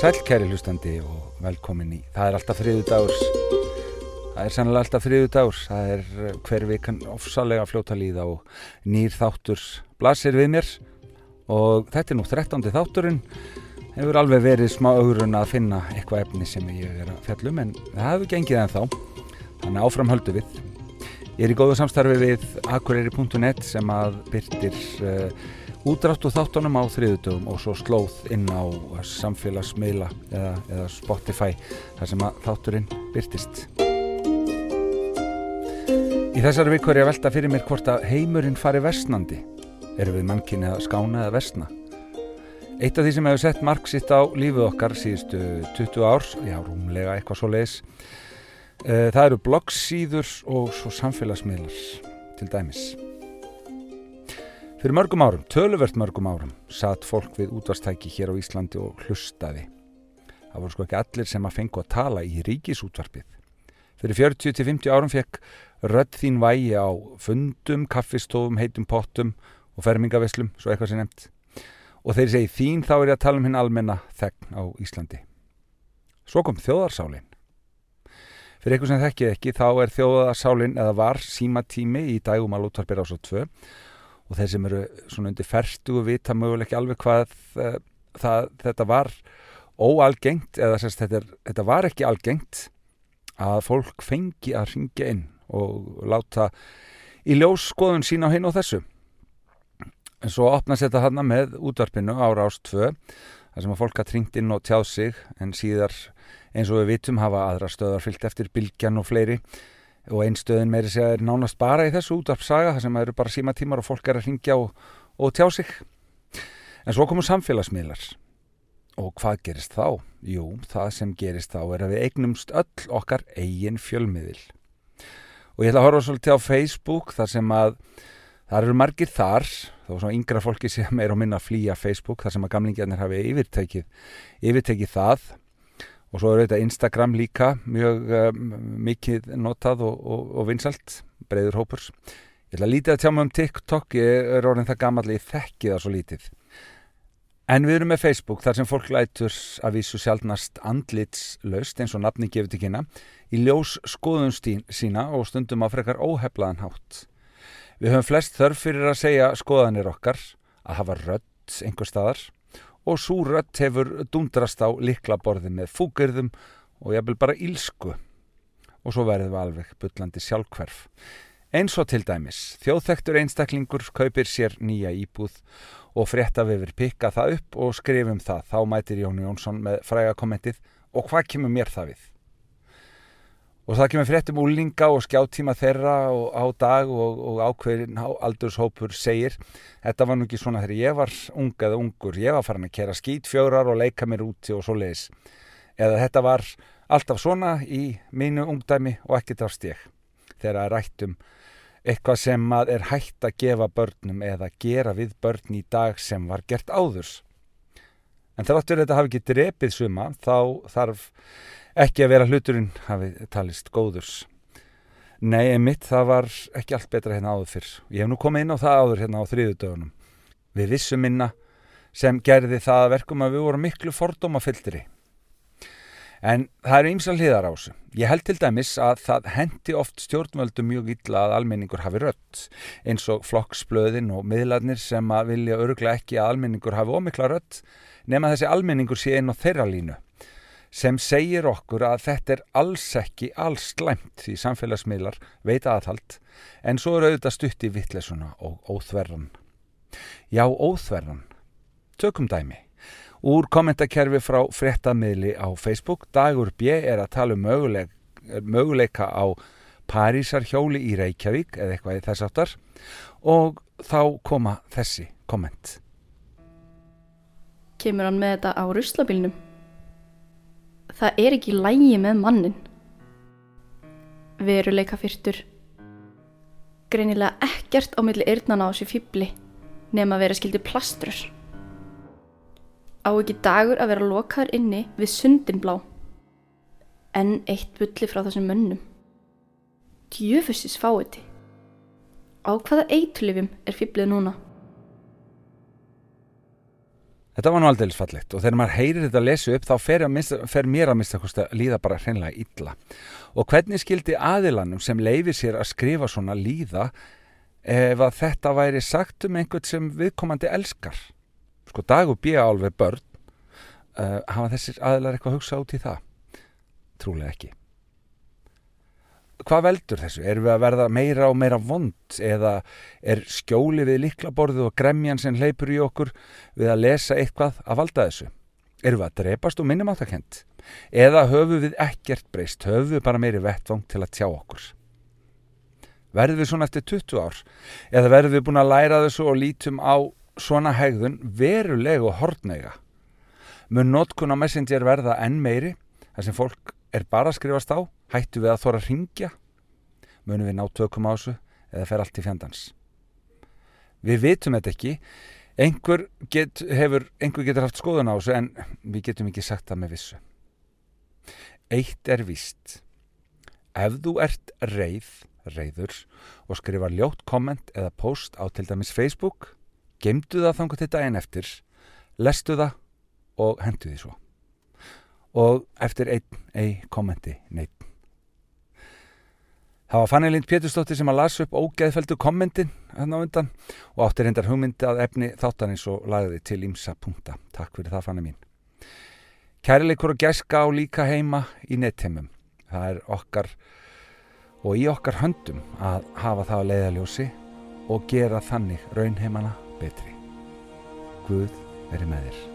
Sælkæri hlustandi og velkomin í Það er alltaf friðu dagur Það er sannlega alltaf friðu dagur Það er eh, hver vikan ofsalega fljóta líða og nýr þáttur blasir við mér. Og þetta er nú 13. þátturinn. Hefur alveg verið smá augrun að finna eitthvað efni sem ég er að fjallum en það hefur gengið en þá þannig áfram höldu við. Ég er í góðu samstarfi við akureyri.net sem að byrtir uh, útrátt og þáttunum á þriðutöfum og svo slóð inn á samfélagsmiðla eða, eða Spotify þar sem að þátturinn byrtist. Í þessari viku er ég að velta fyrir mér hvort að heimurinn fari versnandi. Erum við mannkinn eða skána eða versna? Eitt af því sem hefur sett marg sitt á lífið okkar síðustu 20 árs, já rúmlega eitthvað svo leiðis, eh, það eru bloggsíður og svo samfélagsmiðlar til dæmis. Fyrir mörgum árum, töluvert mörgum árum, satt fólk við útvarstæki hér á Íslandi og hlustaði. Það voru sko ekki allir sem að fengu að tala í ríkisútvarpið. Fyrir 40-50 árum fekk rödd þín vægi á fundum, kaffistofum, heitum pottum og fermingaveslum, svo eitthvað sem nefnt. Og þeir segi þín þá er ég að tala um hinn almenna þegn á Íslandi. Svo kom þjóðarsálinn. Fyrir eitthvað sem þekkið ekki þá er þjóðarsálinn eða var símatími í dægum að lútvarpir ás og tvö og þeir sem eru svona undir ferstu og vita möguleg ekki alveg hvað uh, það, þetta var óalgengt eða sérst, þetta, er, þetta var ekki algengt að fólk fengi að ringja inn og láta í ljós skoðun sína á hinn og þessu. En svo opnast þetta hann með útvarpinu ára ást 2 þar sem að fólk að ringt inn og tjáð sig en síðar eins og við vitum hafa aðra stöðar fyllt eftir bylgjan og fleiri og einstöðin meiri segja er nánast bara í þessu útvarpsaga þar sem eru bara síma tímar og fólk er að ringja og, og tjá sig. En svo komu samfélagsmiðlar. Og hvað gerist þá? Jú, það sem gerist þá er að við eignumst öll okkar eigin fjölmiðil. Og ég ætla að horfa svolítið á Facebook þar sem að það eru margir þar þó svona yngra fólki sem er á minna að flýja Facebook þar sem að gamlingjarnir hafi yfirtekið yfirtekið það og svo er þetta Instagram líka mjög um, mikið notað og, og, og vinsalt, breyður hópur. Ég ætla að lítið að tjá mig um TikTok ég er orðin það gammal ég þekki það svo lítið. En við erum með Facebook þar sem fólk lætur að vísu sjálfnast andlitslaust eins og nafni gefur til kynna í ljós skoðun sína og stundum á frekar óheflaðan hátt. Við höfum flest þörf fyrir að segja skoðanir okkar að hafa rödd einhver staðar og svo rött hefur dundrast á liklaborði með fúkirðum og vil bara ílsku og svo verðum við alveg byllandi sjálfkverf. Eins og til dæmis, þjóðþektur einstaklingur kaupir sér nýja íbúð og frétta við verið pikka það upp og skrifum það. Þá mætir Jónu Jónsson með fræga kommentið og hvað kemur mér það við? Og það kemur fréttum úlinga og skjáttíma þeirra og á dag og, og ákveðin aldurshópur segir Þetta var nú ekki svona þegar ég var ung eða ungur, ég var farin að kera skýtfjórar og leika mér úti og svo leiðis. Eða þetta var alltaf svona í mínu ungdæmi og ekkert af steg. Þegar rættum eitthvað sem er hægt að gefa börnum eða gera við börn í dag sem var gert áðurs. En þráttur þetta hafi ekki drepið suma þá þarf ekki að vera hluturinn hafið talist góðurs. Nei, einmitt, það var ekki allt betra hérna áður fyrr. Ég hef nú komið inn á það áður hérna á þriðudögunum. Við vissum minna sem gerði það verkum að við vorum miklu fordómafyldri. En það eru ymsal hliðar á þessu. Ég held til dæmis að það hendi oft stjórnvöldu mjög illa að almenningur hafi rött, eins og flokksblöðin og miðlarnir sem að vilja öruglega ekki að almenningur hafi ómikla rött, nema þessi almenningur sé inn á þeirra línu sem segir okkur að þetta er alls ekki alls slæmt því samfélagsmiðlar veita aðhald en svo eru auðvitað stutt í vittlesuna og óþverran. Já, óþverran. Tökum dæmi. Úr kommentarkerfi frá fréttamiðli á Facebook, Dagur B. er að tala um möguleik, möguleika á Parísar hjóli í Reykjavík eða eitthvað í þess aftar og þá koma þessi komment. Kemur hann með þetta á ruslabilnum? Það er ekki lægi með mannin. Veruleika fyrtur. Greinilega ekkert á milli eirnana á sér fýbli nema að vera skildi plastrur. Á ekki dagur að vera lokaður inni við sundinblá. En eitt bulli frá þessum mönnum. Djöfussis fáiði. Á hvaða eitlifjum er fýblið núna? Þetta var nú aldrei fallegt og þegar maður heyrir þetta að lesa upp þá fer, mista, fer mér að mista að líða bara hreinlega illa. Og hvernig skildi aðilanum sem leifir sér að skrifa svona líða ef að þetta væri sagt um einhvern sem viðkomandi elskar? Sko dag og bíja álveg börn, uh, hafa þessir aðilar eitthvað hugsað út í það? Trúlega ekki hvað veldur þessu? Erum við að verða meira og meira vond eða er skjóli við liklaborðu og gremjan sem hleypur í okkur við að lesa eitthvað að valda þessu? Erum við að drepast og minnum áttakent? Eða höfum við ekkert breyst? Höfum við bara meiri vettvang til að tjá okkur? Verðum við svona eftir 20 ár? Eða verðum við búin að læra þessu og lítum á svona hegðun verulegu hortneiga? Mun notkun á Messenger verða enn meiri þar sem fólk er bara að skrifast á hættu við að þóra að ringja munum við ná tökum á þessu eða fer allt í fjandans? Við vitum þetta ekki. Einhver, get, hefur, einhver getur haft skoðun á þessu en við getum ekki sagt það með vissu. Eitt er víst. Ef þú ert reið reiður og skrifa ljótt komment eða post á til dæmis Facebook gemdu það þangu til daginn eftir lestu það og hendu því svo. Og eftir einn ei kommenti neitt. Það var Fanny Lind Pétursdóttir sem að lasa upp ógeðfeldu kommentin hann á undan og áttir hendar hugmyndi að efni þáttanins og lagði til ímsa punta. Takk fyrir það Fanny mín. Kærleikur og gæska á líka heima í nettheimum. Það er okkar og í okkar höndum að hafa það að leiðaljósi og gera þannig raunheimana betri. Guð veri með þér.